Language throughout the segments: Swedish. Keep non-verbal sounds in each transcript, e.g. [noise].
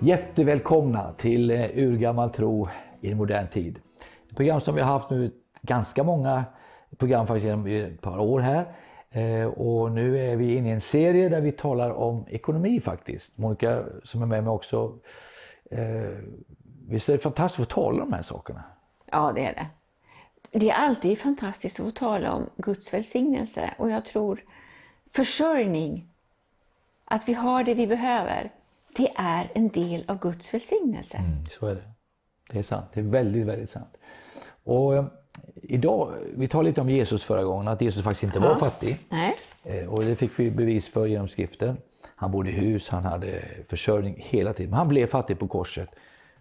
Jättevälkomna till eh, Urgammal tro i en modern tid. Ett program som vi har haft nu ganska många program faktiskt genom ett par år här. Eh, och nu är vi inne i en serie där vi talar om ekonomi faktiskt. Monica som är med mig också. Eh, visst är det fantastiskt att få tala om de här sakerna? Ja, det är det. Det är alltid fantastiskt att få tala om Guds välsignelse och jag tror försörjning, att vi har det vi behöver, det är en del av Guds välsignelse. Mm, så är det. Det är sant. Det är väldigt, väldigt sant. Och eh, idag, vi talade lite om Jesus förra gången, att Jesus faktiskt inte Ja. var fattig. Nej. Eh, och det fick vi bevis för genom skriften. Han bodde i hus, han hade försörjning hela tiden. Men han blev fattig på korset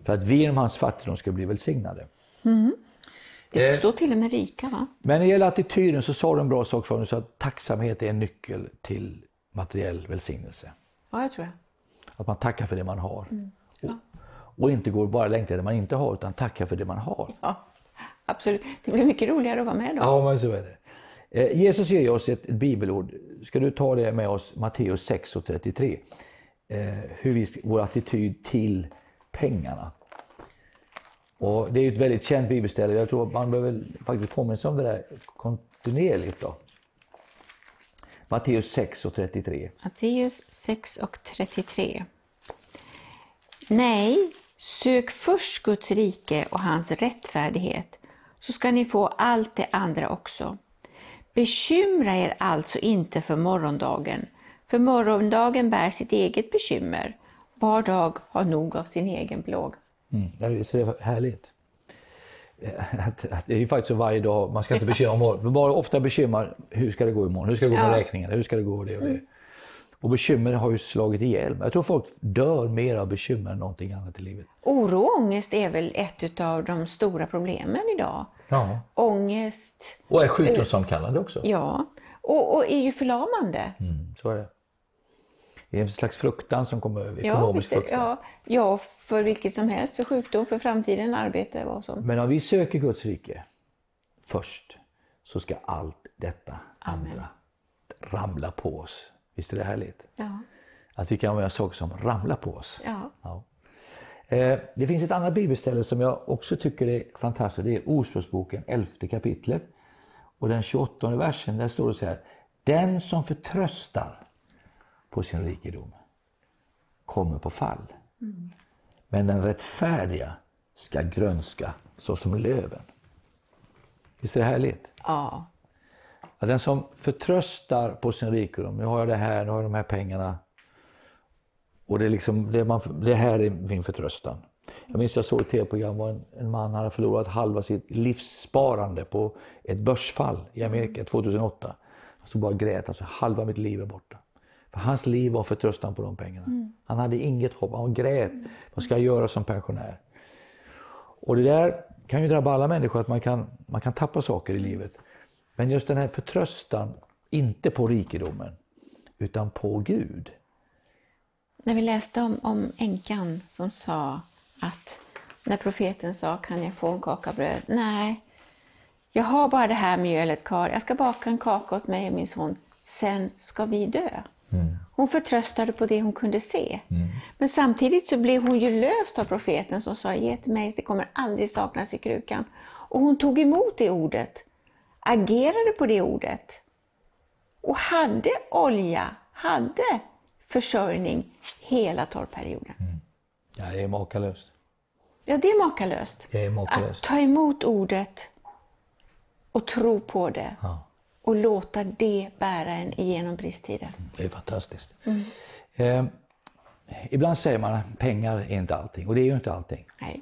för att vi genom hans fattigdom skulle bli välsignade. Det Eh. står till och med rika va? Men när det gäller attityden så sa du en bra sak för du sa att tacksamhet är en nyckel till materiell välsignelse. Ja, jag tror det. Att man tackar för det man har. Och, och inte går bara längta efter det man inte har, utan tackar för det man har. Ja, absolut. Det blir mycket roligare att vara med då. Ja, men så är det. Eh, Jesus ger oss ett, ett bibelord. Ska du ta det med oss, Matteus 6 och 33. Eh, hur vi, vår attityd till pengarna. Och det är ett väldigt känt bibelställe. Jag tror att man behöver faktiskt påminna sig om det där kontinuerligt. Då. Matteus 6 och 33. Matteus 6 och 33. Nej, sök först Guds rike och hans rättfärdighet, så ska ni få allt det andra också. Bekymra er alltså inte för morgondagen, för morgondagen bär sitt eget bekymmer. Var dag har nog av sin egen plåga. Mm. Det är så härligt. [laughs] Att, att det är ju faktiskt så varje dag, man ska inte bekymra om morgonen. För bara ofta bekymrar, hur ska det gå imorgon? Hur ska det gå med Ja. Mm. räkningarna? Hur ska det gå det och det? Och bekymmer har ju slagit ihjäl. Jag tror folk dör mer av bekymmer än någonting annat i livet. Oro och ångest är väl ett av de stora problemen idag. Ja. Ångest, Och är sjukdomsframkallande också. ja, och, och är ju förlamande. Mm, så är det. Det är en slags fruktan som kommer över, Ja, ekonomisk visst fruktan. ja, ja, för vilket som helst, för sjukdom, för framtiden, arbete, vad som. Men om vi söker Guds rike först så ska allt detta Amen. andra ramla på oss. Visst är det härligt? Ja, Att vi kan göra saker som ramlar på oss. ja. Ja. Eh, Det finns ett annat bibelställe som jag också tycker är fantastiskt. Det är Ordspråksboken, 11 kapitlet. Och den 28 versen, där står det så här. Den som förtröstar på sin rikedom kommer på fall. Men den rättfärdiga ska grönska såsom löven. Visst är det härligt? ja. Att den som förtröstar på sin rikedom, nu har jag det här, nu har jag de här pengarna. Och det är, liksom, det, man, det här är min förtröstan. Jag minns jag såg ett tv-program var en, en man hade förlorat halva sitt livssparande på ett börsfall i Amerika 2008. Han stod bara och grät, alltså halva mitt liv är borta. Hans liv var förtröstan på de pengarna. Han hade inget hopp, han grät. Vad ska jag göra som pensionär? Och det där kan ju drabba alla människor, att man kan, man kan tappa saker i livet. Men just den här förtröstan, inte på rikedomen, utan på Gud. När vi läste om, om änkan som sa att när profeten sa kan jag få en kaka bröd? Nej, jag har bara det här mjölet kvar. Jag ska baka en kaka åt mig och min son. Sen ska vi dö. Hon förtröstade på det hon kunde se. Men samtidigt så blev hon ju löst av profeten som sa ge till mig, det kommer aldrig saknas i krukan. Och hon tog emot det ordet, agerade på det ordet och hade olja, hade försörjning hela torrperioden. Ja, det är makalöst. Ja, det är makalöst. Det är Att makalöst. ta emot ordet och tro på det Ja, och låta det bära en igenom bristtider. det är fantastiskt. Eh, ibland säger man att pengar är inte allting, och det är ju inte allting. Nej.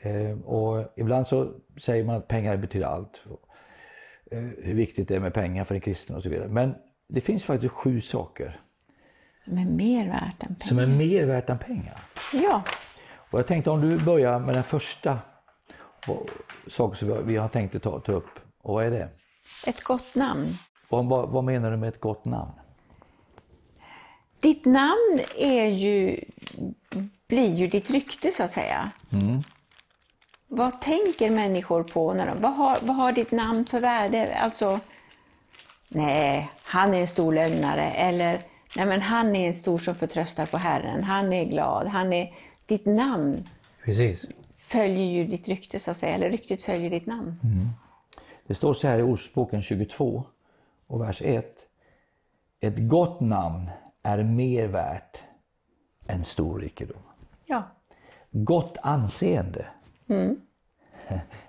Eh, och ibland så säger man att pengar betyder allt. Eh, hur viktigt det är med pengar för en kristen och så vidare. Men det finns faktiskt sju saker De är mer värt än pengar. som är mer värt än pengar. Ja, Och jag tänkte om du börjar med den första saken som vi har- vi har tänkt att ta, ta upp. Och vad är det? Ett gott namn. Vad, vad, vad menar du med ett gott namn? Ditt namn är ju, blir ju ditt rykte så att säga. Vad tänker människor på? När de, vad, har, vad har ditt namn för värde? Alltså, nej, han är en stor lögnare. Eller, nej men han är en stor som förtröstar på Herren. Han är glad. Han är ditt namn Precis. följer ju ditt rykte så att säga, eller ryktet följer ditt namn. Det står så här i Ordspråken 22 och vers 1. Ett gott namn är mer värt än stor rikedom. Ja. Gott anseende [laughs]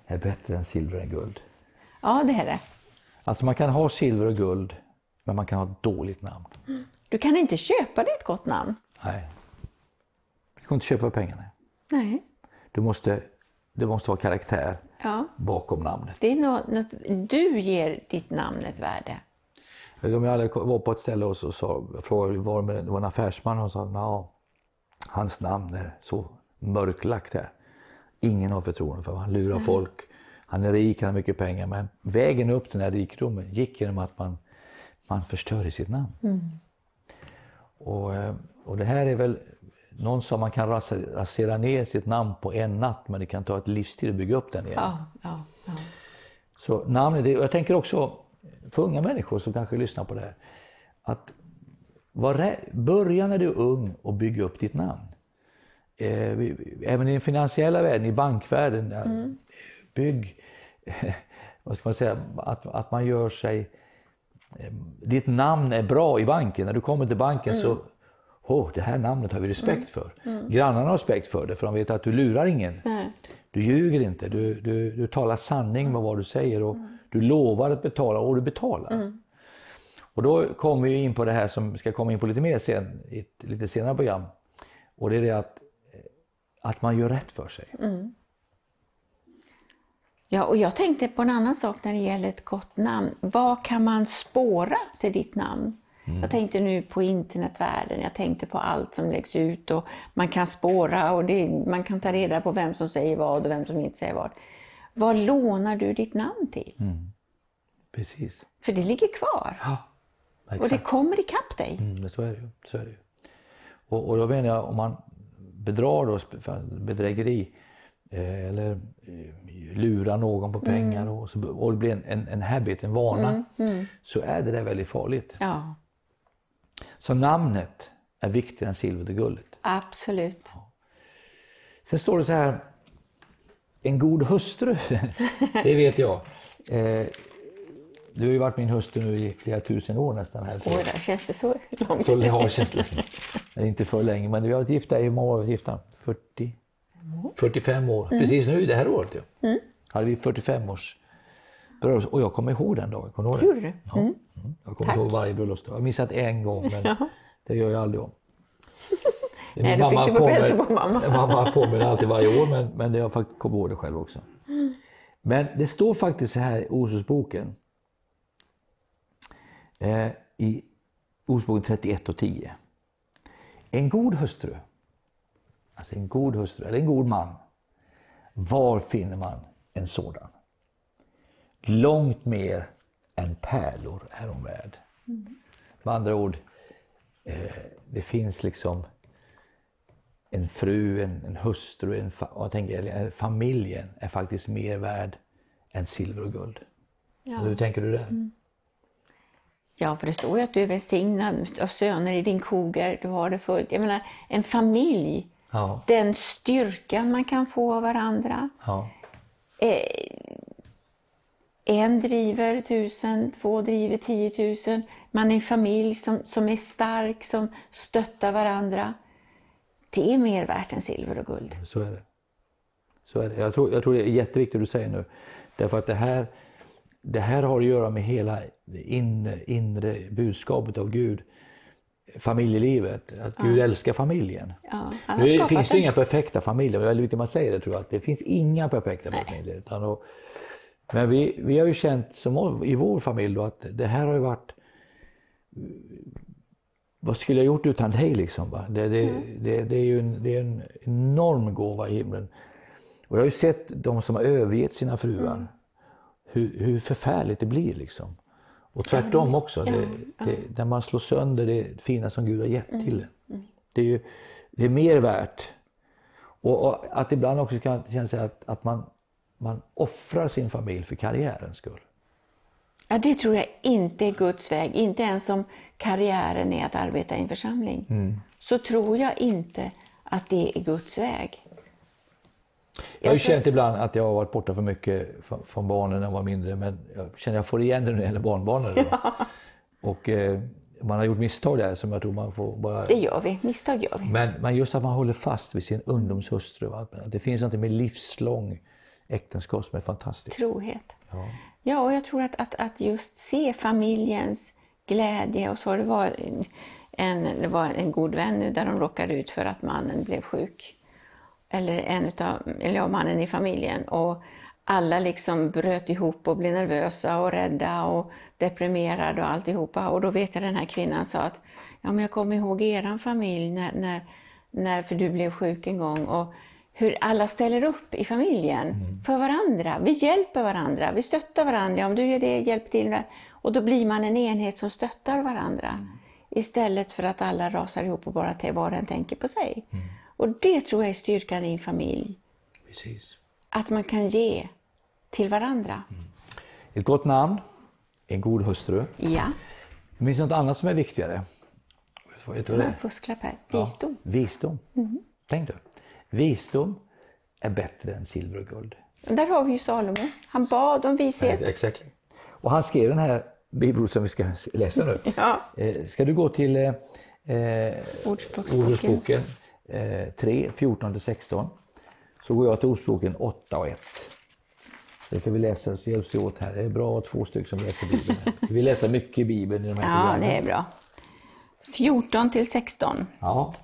är bättre än silver och guld. ja, det är det. Alltså man kan ha silver och guld, men man kan ha ett dåligt namn. Du kan inte köpa dig ett gott namn. Nej. Du kan inte köpa pengarna. Nej. Du måste, det måste vara karaktär Ja. bakom namnet. Det är något, något, du ger ditt namn ett värde. Jag om var på ett ställe och så sa, jag frågade var med, det var en affärsman och sa ja, hans namn är så mörklagt här. Ingen har förtroende för honom. Han lurar folk. Han är rik, han har mycket pengar. Men vägen upp till den här rikedomen gick genom att man, man förstörde sitt namn. Och, eh, och det här är väl, någon sa man kan rasera ner sitt namn på en natt men det kan ta ett livstid att bygga upp den igen. Ja, ja, ja. Så namnet, jag tänker också för unga människor som kanske lyssnar på det här. Att var börja när du är ung och bygga upp ditt namn. Eh, vi- även i den finansiella världen, i bankvärlden. ja, Bygg, [laughs] vad ska man säga, att, att man gör sig... eh, Ditt namn är bra i banken. När du kommer till banken så Oh, det här namnet har vi respekt för. Grannarna har respekt för det för de vet att du lurar ingen. Nej. Du ljuger inte, du, du, du talar sanning med vad du säger och du lovar att betala och du betalar. Och då kommer vi in på det här som ska komma in på lite mer sen, i ett lite senare program. Och det är det att, att man gör rätt för sig. Ja, och jag tänkte på en annan sak när det gäller ett gott namn. Vad kan man spåra till ditt namn? Jag tänkte nu på internetvärlden, jag tänkte på allt som läggs ut och man kan spåra och det, man kan ta reda på vem som säger vad och vem som inte säger vad. Vad lånar du ditt namn till? Precis. För det ligger kvar Ja, och det kommer ikapp dig. Mm, så är det. Så är det. Och, och då menar jag om man bedrar då, bedrägeri eh, eller eh, lurar någon på pengar och, så, och det blir en, en, en habit, en vana, så är det där väldigt farligt. Ja, Så namnet är viktigare än silvret och guldet. absolut. Sen står det så här, en god hustru, [laughs] det vet jag. Eh, du har ju varit min hustru nu i flera tusen år nästan. Här. Oj, där känns det så långt. Så det har känts länge. Inte för länge, men vi har varit gifta i hur många år? har vi Gifta? 40? 45 år. Precis nu det här året. Ja. hade vi 45 års bröllop. Och jag kommer ihåg den dagen. Kommer du ihåg du? Ja. Mm. Jag kommer inte ihåg varje bröllopsdag. Jag har missat en gång, men det gör jag aldrig om. [laughs] Nej, då fick du på hälsa på mamma. [laughs] mamma påminner alltid varje år, men, men jag faktiskt kommer ihåg det själv också. Men det står faktiskt så här i Ordspråksboken. Eh, I Ordspråksboken 31 och 10. En god hustru, alltså en god hustru, eller en god man. Var finner man en sådan? Långt mer än pärlor är hon värd. Med andra ord, eh, det finns liksom en fru, en, en hustru, en fa- jag tänker, eller, familjen är faktiskt mer värd än silver och guld. Ja. Hur tänker du där? Ja, för det står ju att du är välsignad av söner i din koger, du har det fullt. Jag menar, en familj, Ja, den styrkan man kan få av varandra. ja, En driver tusen, två driver tiotusen. Man är en familj som, som är stark, som stöttar varandra. Det är mer värt än silver och guld. så är det. Så är det. Jag, tror, jag tror det är jätteviktigt du säger nu. Därför att det här, det här har att göra med hela det inre, budskapet av Gud. Familjelivet, att Gud älskar familjen. Ja, Nu finns det inga perfekta familjer, det är väldigt viktigt att man säger det tror jag. Det finns inga perfekta familjer. Utan men vi, vi har ju känt som, i vår familj då, att det här har ju varit vad skulle jag gjort utan dig liksom? Va? Det, det, det, det är ju en, det är en enorm gåva i himlen. Och jag har ju sett de som har övergett sina fruar, hur, hur förfärligt det blir liksom. Och tvärtom också, det, när man slår sönder det fina som Gud har gett till en. Det är ju det är mer värt. Och, och att ibland också kan känna sig att, att man, man offrar sin familj för karriärens skull. Ja, det tror jag inte är Guds väg. Inte ens om karriären är att arbeta i en församling. Så tror jag inte att det är Guds väg. Jag har ju känt ibland att jag har varit borta för mycket från- barnen när jag var mindre men jag känner att jag får igen det nu när det gäller barnbarnen. då. [laughs] Och eh, man har gjort misstag där som jag tror man får bara... Det gör vi, misstag gör vi. Men, men just att man håller fast vid sin ungdomshustru. va? Det finns något med livslång äktenskap som är fantastiskt. Trohet. Ja. Ja, och jag tror att, att, att just se familjens glädje och så. Det var en, det var en god vän nu där de råkade ut för att mannen blev sjuk. Eller en utav, eller ja, mannen i familjen. Och alla liksom bröt ihop och blev nervösa och rädda och deprimerade och alltihopa. Och då vet jag den här kvinnan sa att ja, men jag kommer ihåg eran familj när, när, när för du blev sjuk en gång. Och hur alla ställer upp i familjen för varandra. Vi hjälper varandra, vi stöttar varandra. Om du gör det, hjälp till. Och då blir man en enhet som stöttar varandra. Istället för att alla rasar ihop och bara var och en tänker på sig. Och det tror jag är styrkan i en familj. Precis. Att man kan ge till varandra. Ett gott namn, en god hustru. Ja, Det finns något annat som är viktigare. Vad det en är? fusklapp här. Visdom. Visdom. Tänk du. Visdom är bättre än silver och guld. Där har vi ju Salomo. Han bad om vishet. Exakt. Och han skrev den här bibelordet som vi ska läsa nu. [laughs] Ja. Eh, Ska du gå till eh, eh, Ordspråksboken. Ordspråksboken eh, 3, 14-16 så går jag till Ordspråken 8 och 1. Det kan vi läsa så hjälps vi åt här. Det är bra att ha två stycken som läser Bibeln. Vi läser mycket i Bibeln i de här Ja, programmen. det är bra. 14 till 16. Ja,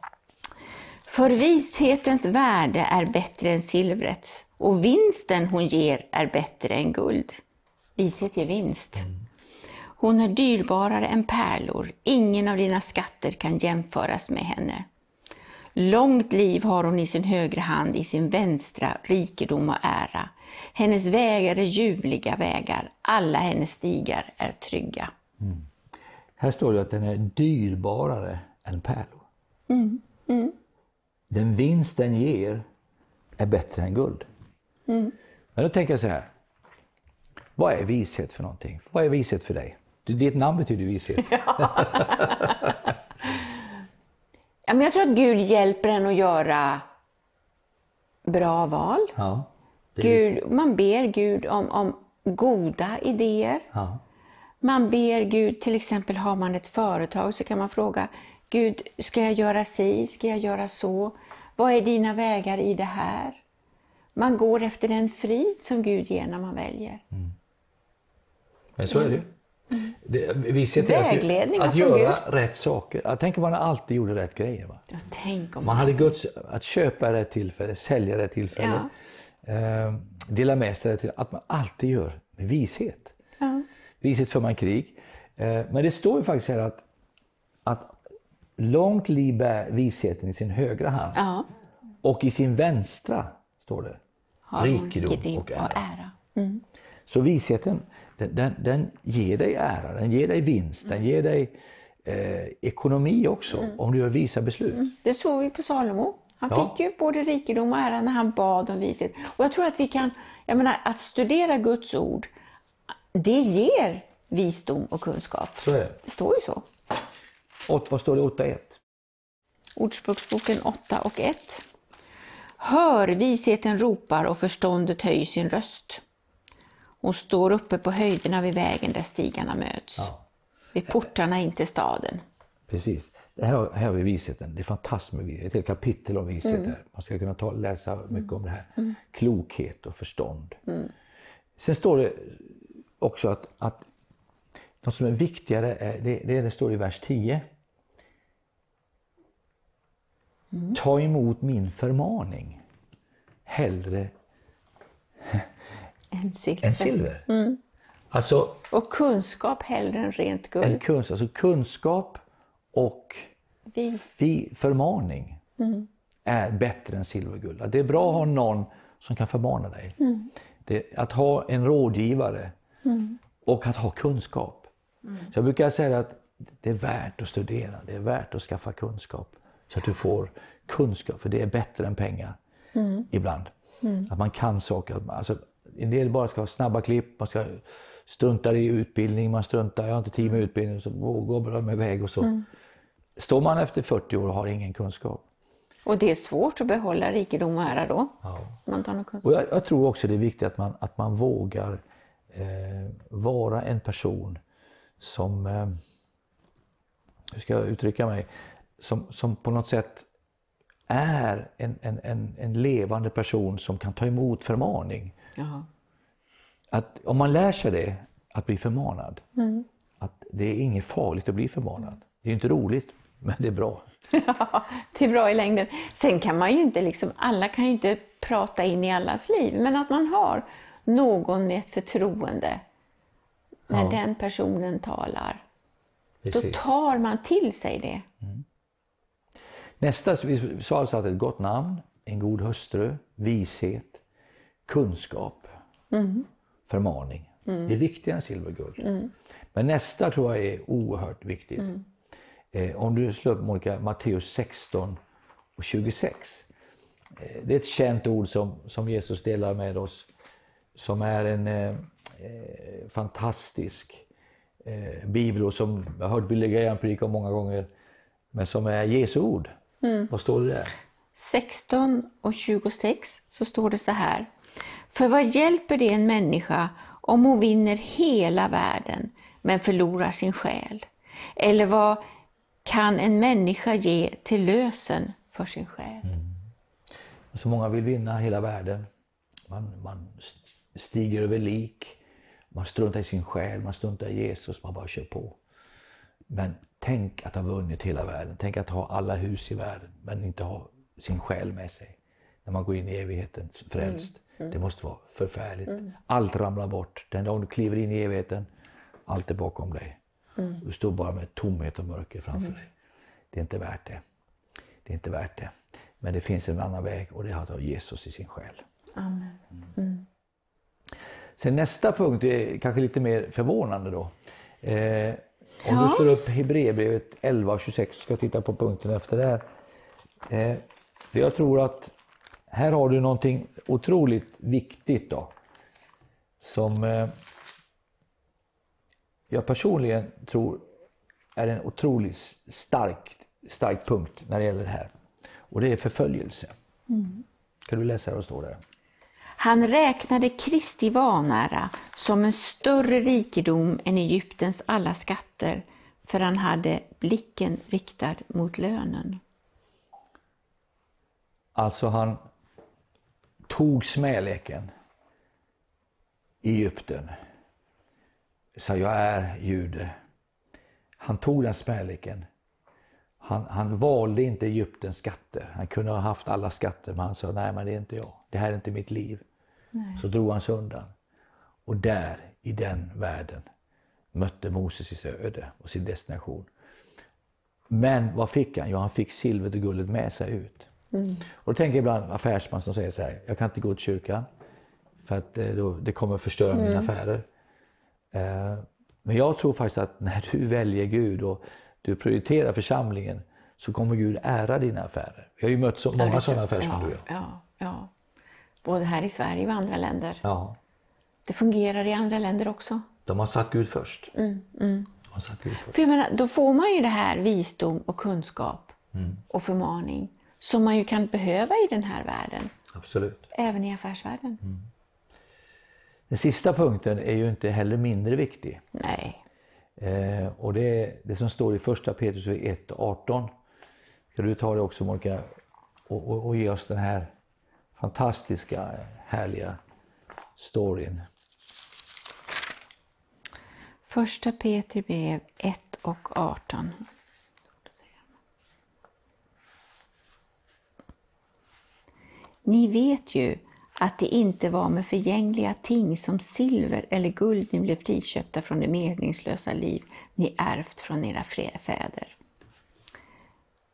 För vishetens värde är bättre än silvrets och vinsten hon ger är bättre än guld. Vishet ger vinst. Hon är dyrbarare än pärlor, ingen av dina skatter kan jämföras med henne. Långt liv har hon i sin högra hand, i sin vänstra rikedom och ära. Hennes vägar är ljuvliga vägar, alla hennes stigar är trygga. här står det att den är dyrbarare än pärlor. Mm, Den vinst den ger är bättre än guld. Mm. Men då tänker jag så här. Vad är vishet för någonting? Vad är vishet för dig? Ditt namn betyder vishet. [laughs] Ja, men jag tror att Gud hjälper en att göra bra val. Ja, Gud, man ber Gud om, om goda idéer. Ja. Man ber Gud, till exempel har man ett företag så kan man fråga Gud, ska jag göra si? Ska jag göra så? Vad är dina vägar i det här? Man går efter den frid som Gud ger när man väljer. Men så är det ju. Det, vishet är att, Vägledning att från göra rätt saker. Jag tänker man alltid gjorde rätt grejer. Va? Ja, tänk om Man hade Guds, att köpa rätt tillfälle, sälja rätt tillfälle, eh, dela med sig rätt till, att man alltid gör med vishet. Ja. Vishet för man krig. Eh, men det står ju faktiskt här att, att långt liv bär visheten i sin högra hand Ja, och i sin vänstra, står det, har rikedom och ära. ära. Mm. Så visheten, den, den, den ger dig ära, den ger dig vinst, den ger dig eh, ekonomi också om du gör visa beslut. Det såg vi på Salomo. Han Ja. fick ju både rikedom och ära när han bad om vishet. Och jag tror att vi kan, jag menar att studera Guds ord, det ger visdom och kunskap. Så är det. Det står ju så. Och, vad står det 8.1? Ordspråksboken 8 och 1. Hör, visheten ropar och förståndet höjer sin röst. Hon står uppe på höjderna vid vägen där stigarna möts. Ja. Vid portarna in till staden. Precis. Det här, här har vi visheten. Det är fantastiskt med vishet. Ett helt kapitel om vishet här. Man ska kunna ta, läsa mycket om det här. Klokhet och förstånd. Sen står det också att, att något som är viktigare, är, det, det, det står i vers 10. Ta emot min förmaning hellre [laughs] En silver. än silver. Alltså Och kunskap hellre än rent en guld. kunskap, alltså kunskap och fi, förmaning är bättre än silver och guld. Det är bra att ha någon som kan förmana dig. Det, att ha en rådgivare och att ha kunskap. Så jag brukar säga att det är värt att studera, det är värt att skaffa kunskap. Så att du får kunskap, för det är bättre än pengar ibland. Att man kan saker. Alltså, en del bara ska ha snabba klipp, man ska strunta i utbildning, man struntar, jag har inte tid med utbildning, så går bara med iväg och så. Står man efter 40 år och har ingen kunskap, Och det är svårt att behålla rikedom och ära då. Ja. Man tar någon kunskap. Och jag, jag tror också det är viktigt att man, att man vågar eh, vara en person som, eh, hur ska jag uttrycka mig, som, som på något sätt är en, en, en, en levande person som kan ta emot förmaning. Jaha. Att om man lär sig det, att bli förmanad, att det är inget farligt att bli förmanad. Det är inte roligt, men det är bra. Ja, [laughs] det är bra i längden. Sen kan man ju inte, liksom, alla kan ju inte prata in i allas liv, men att man har någon med ett förtroende när Ja. den personen talar. Då Precis. tar man till sig det. Nästa, vi sa alltså att ett gott namn, en god hustru, vishet, kunskap, förmaning. Det är viktigare än silver och guld. Men nästa tror jag är oerhört viktigt. Eh, om du slår upp Monica, Matteus 16 och 26. Eh, det är ett känt ord som, som Jesus delar med oss. Som är en eh, eh, fantastisk eh, bibelord som jag har hört Billy Graham predika många gånger. Men som är Jesu ord. Vad står det där? 16 och 26 så står det så här. För vad hjälper det en människa om hon vinner hela världen men förlorar sin själ? Eller vad kan en människa ge till lösen för sin själ? Så många vill vinna hela världen. Man, man st- stiger över lik. Man struntar i sin själ, man struntar i Jesus, man bara kör på. Men tänk att ha vunnit hela världen. Tänk att ha alla hus i världen men inte ha sin själ med sig. När man går in i evigheten frälst. Det måste vara förfärligt. Allt ramlar bort. Den dag du kliver in i evigheten, allt är bakom dig. Du står bara med tomhet och mörker framför dig. Det är inte värt det. Det är inte värt det. Men det finns en annan väg och det är att ha Jesus i sin själ. Amen. Sen nästa punkt är kanske lite mer förvånande då. Eh, om Ja. du slår upp Hebreerbrevet 11 och 26 ska jag titta på punkten efter det här. Eh, för jag tror att här har du någonting otroligt viktigt då. Som eh, jag personligen tror är en otroligt stark, stark punkt när det gäller det här. Och det är förföljelse. Kan du läsa vad det står där? Han räknade Kristi vanära som en större rikedom än Egyptens alla skatter, för han hade blicken riktad mot lönen. Alltså han tog smäleken i Egypten. Sa jag är jude. Han tog den smäleken. Han, han valde inte Egyptens skatter. Han kunde ha haft alla skatter men han sa nej men det är inte jag. Det här är inte mitt liv. Så drog han sig undan. Och där i den världen mötte Moses sitt öde och sin destination. Men vad fick han? Jo, han fick silvret och guldet med sig ut. Och då tänker jag ibland affärsman som säger så här, jag kan inte gå till kyrkan för att eh, då, det kommer förstöra mina affärer. Eh, Men jag tror faktiskt att när du väljer Gud och du prioriterar församlingen så kommer Gud ära dina affärer. Vi har ju mött så många sådana affärsmän ja, du jag. ja, ja. Både här i Sverige och andra länder. Ja, Det fungerar i andra länder också. de har satt Gud först. Mm, De har satt Gud först. För jag menar, då får man ju det här visdom och kunskap Mm. och förmaning som man ju kan behöva i den här världen, Absolut. även i affärsvärlden. Mm. Den sista punkten är ju inte heller mindre viktig. Nej. Eh, och det är det som står i första Petrus 1 och 18. Ska du ta det också Monica och, och, och ge oss den här fantastiska, härliga storyn. Första Petri brev 1 och 18. Ni vet ju att det inte var med förgängliga ting som silver eller guld ni blev friköpta från det meningslösa liv ni ärvt från era fäder.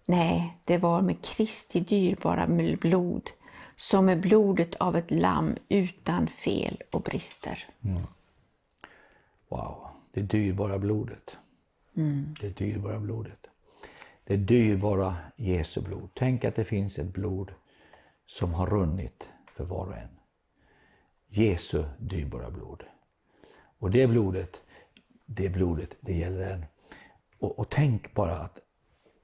Nej, det var med Kristi dyrbara blod, som med blodet av ett lamm utan fel och brister. Wow, det dyrbara blodet. Det dyrbara blodet. Det dyrbara Jesu blod. Tänk att det finns ett blod som har runnit för var och en. Jesu dyrbara blod. Och det blodet, det blodet, det gäller en. Och, och tänk bara att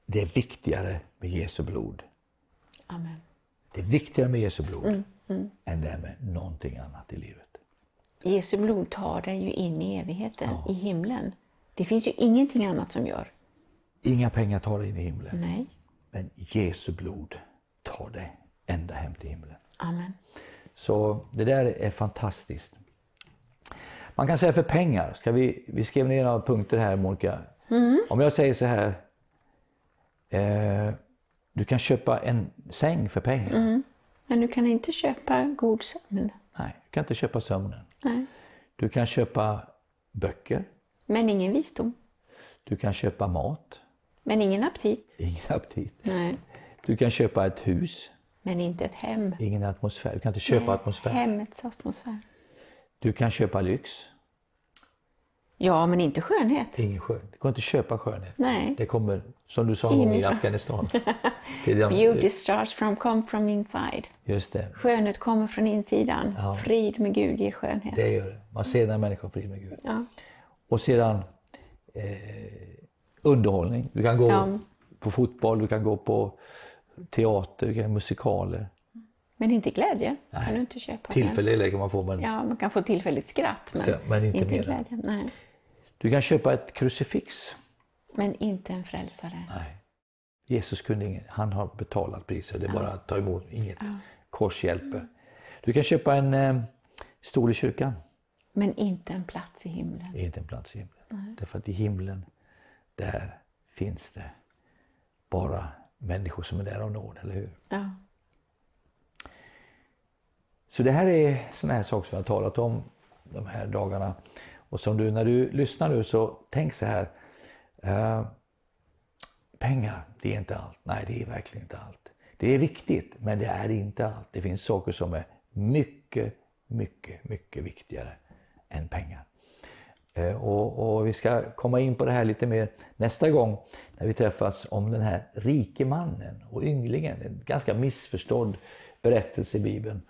det är viktigare med Jesu blod Amen. Det är viktigare med Jesu blod än det är med någonting annat i livet. Jesu blod tar dig ju in i evigheten, i himlen. Det finns ju ingenting annat som gör. Inga pengar tar dig in i himlen, Nej. men Jesu blod tar dig ända hem till himlen. Amen. Så det där är fantastiskt. Man kan säga för pengar, ska vi, vi skrev ner några punkter här Monica. Om jag säger så här, eh, du kan köpa en säng för pengar. Men du kan inte köpa god sömn. Nej, du kan inte köpa sömnen. Nej. Du kan köpa böcker, Men ingen visdom. du kan köpa mat, Men ingen aptit. ingen aptit. Nej. Du kan köpa ett hus, Men inte ett hem. ingen atmosfär. Du kan inte köpa atmosfär. Hemmets atmosfär. Du kan köpa lyx, Ja, men inte skönhet. ingen skön. Du kan inte köpa skönhet. Nej. Det kommer, som du sa gång i. Afghanistan. [laughs] Beauty starts from, come from inside. Just det, Skönhet kommer från insidan. Frid med Gud ger skönhet. det gör det. Man ser när människan frid med Gud. Ja. Och sedan eh, underhållning. Du kan gå Ja. på fotboll, du kan gå på teater, du kan musikaler. Men inte glädje kan du inte köpa. Tillfällig kan man få men Ja, man kan få tillfälligt skratt, men, Ja, men inte mer. glädje. Nej. du kan köpa ett krucifix. Men inte en frälsare. Nej. Jesus kunde inget, han har betalat priset. Det är bara att ta emot, inget kors hjälper. Du kan köpa en eh, stol i kyrkan. Men inte en plats i himlen. Inte en plats i himlen. Därför att i himlen, där finns det bara människor som är där av nåd, eller hur? Ja. Så det här är sådana här saker som jag har talat om de här dagarna. Och som du, när du lyssnar nu så tänk så här. Eh, pengar, det är inte allt. Nej, det är verkligen inte allt. Det är viktigt, men det är inte allt. Det finns saker som är mycket, mycket, mycket viktigare än pengar. Eh, och, och vi ska komma in på det här lite mer nästa gång när vi träffas om den här rike mannen och ynglingen. En ganska missförstådd berättelse i Bibeln.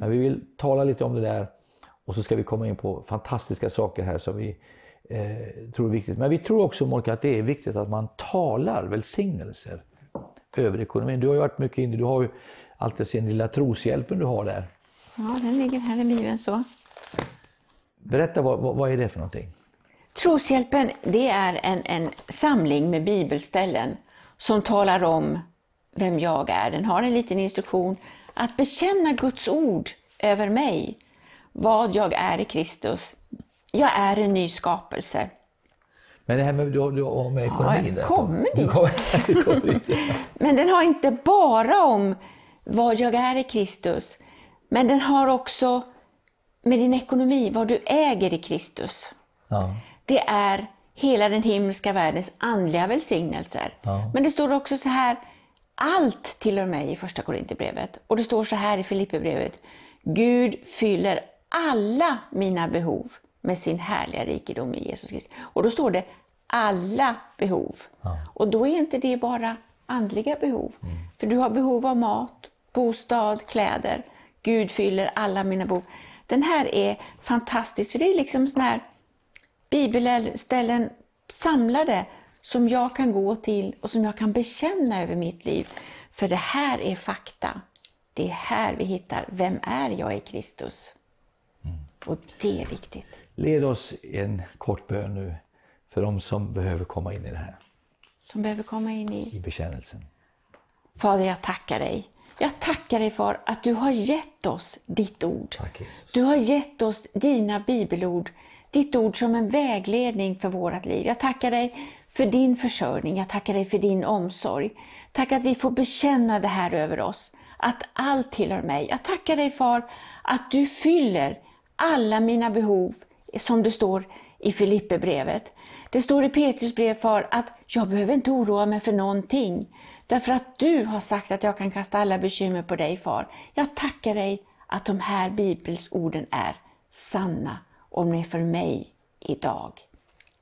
Men vi vill tala lite om det där och så ska vi komma in på fantastiska saker här som vi eh, tror är viktigt. Men vi tror också Monica att det är viktigt att man talar välsignelser över ekonomin. Du har ju varit mycket inne, du har ju alltid sin lilla troshjälpen du har där. ja, den ligger här i Bibeln så. Berätta vad, vad, är det för någonting? Troshjälpen det är en, en samling med bibelställen som talar om vem jag är. Den har en liten instruktion att bekänna Guds ord över mig, vad jag är i Kristus. Jag är en ny skapelse. Men det här med, du, du med ekonomin jag där. kommer [laughs] dit. kommer dit. Men den har inte bara om vad jag är i Kristus, men den har också med din ekonomi, vad du äger i Kristus. Ja. Det är hela den himmelska världens andliga välsignelser. Ja. Men det står också så här, allt tillhör mig i första Korinthierbrevet. Och det står så här i Filipperbrevet, Gud fyller alla mina behov med sin härliga rikedom i Jesus Kristus. Och då står det alla behov. Och då är inte det bara andliga behov. För du har behov av mat, bostad, kläder. Gud fyller alla mina behov. Den här är fantastisk, för det är liksom sån här bibelställen samlade som jag kan gå till och som jag kan bekänna över mitt liv. För det här är fakta. Det är här vi hittar, vem är jag i Kristus? Och det är viktigt. Led oss i en kort bön nu för de som behöver komma in i det här, Som behöver komma in i i bekännelsen. Fader, jag tackar dig. Jag tackar dig för att du har gett oss ditt ord. Tack. Du har gett oss dina bibelord, ditt ord som en vägledning för vårt liv. Jag tackar dig för din försörjning, jag tackar dig för din omsorg. Tack att vi får bekänna det här över oss, att allt tillhör mig. Jag tackar dig för att du fyller alla mina behov, som det står i Filipperbrevet. Det står i Petrus brev för att jag behöver inte oroa mig för någonting. Därför att du har sagt att jag kan kasta alla bekymmer på dig, far. Jag tackar dig att de här bibelsorden är sanna och de är för mig idag.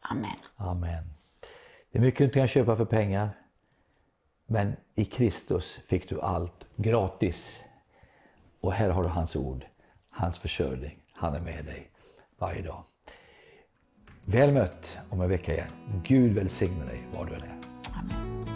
Amen. Amen. Det är mycket du inte kan köpa för pengar. Men i Kristus fick du allt gratis. Och här har du hans ord, hans försörjning. Han är med dig varje dag. Väl mött om en vecka igen. Gud välsigne dig var du än är. Amen.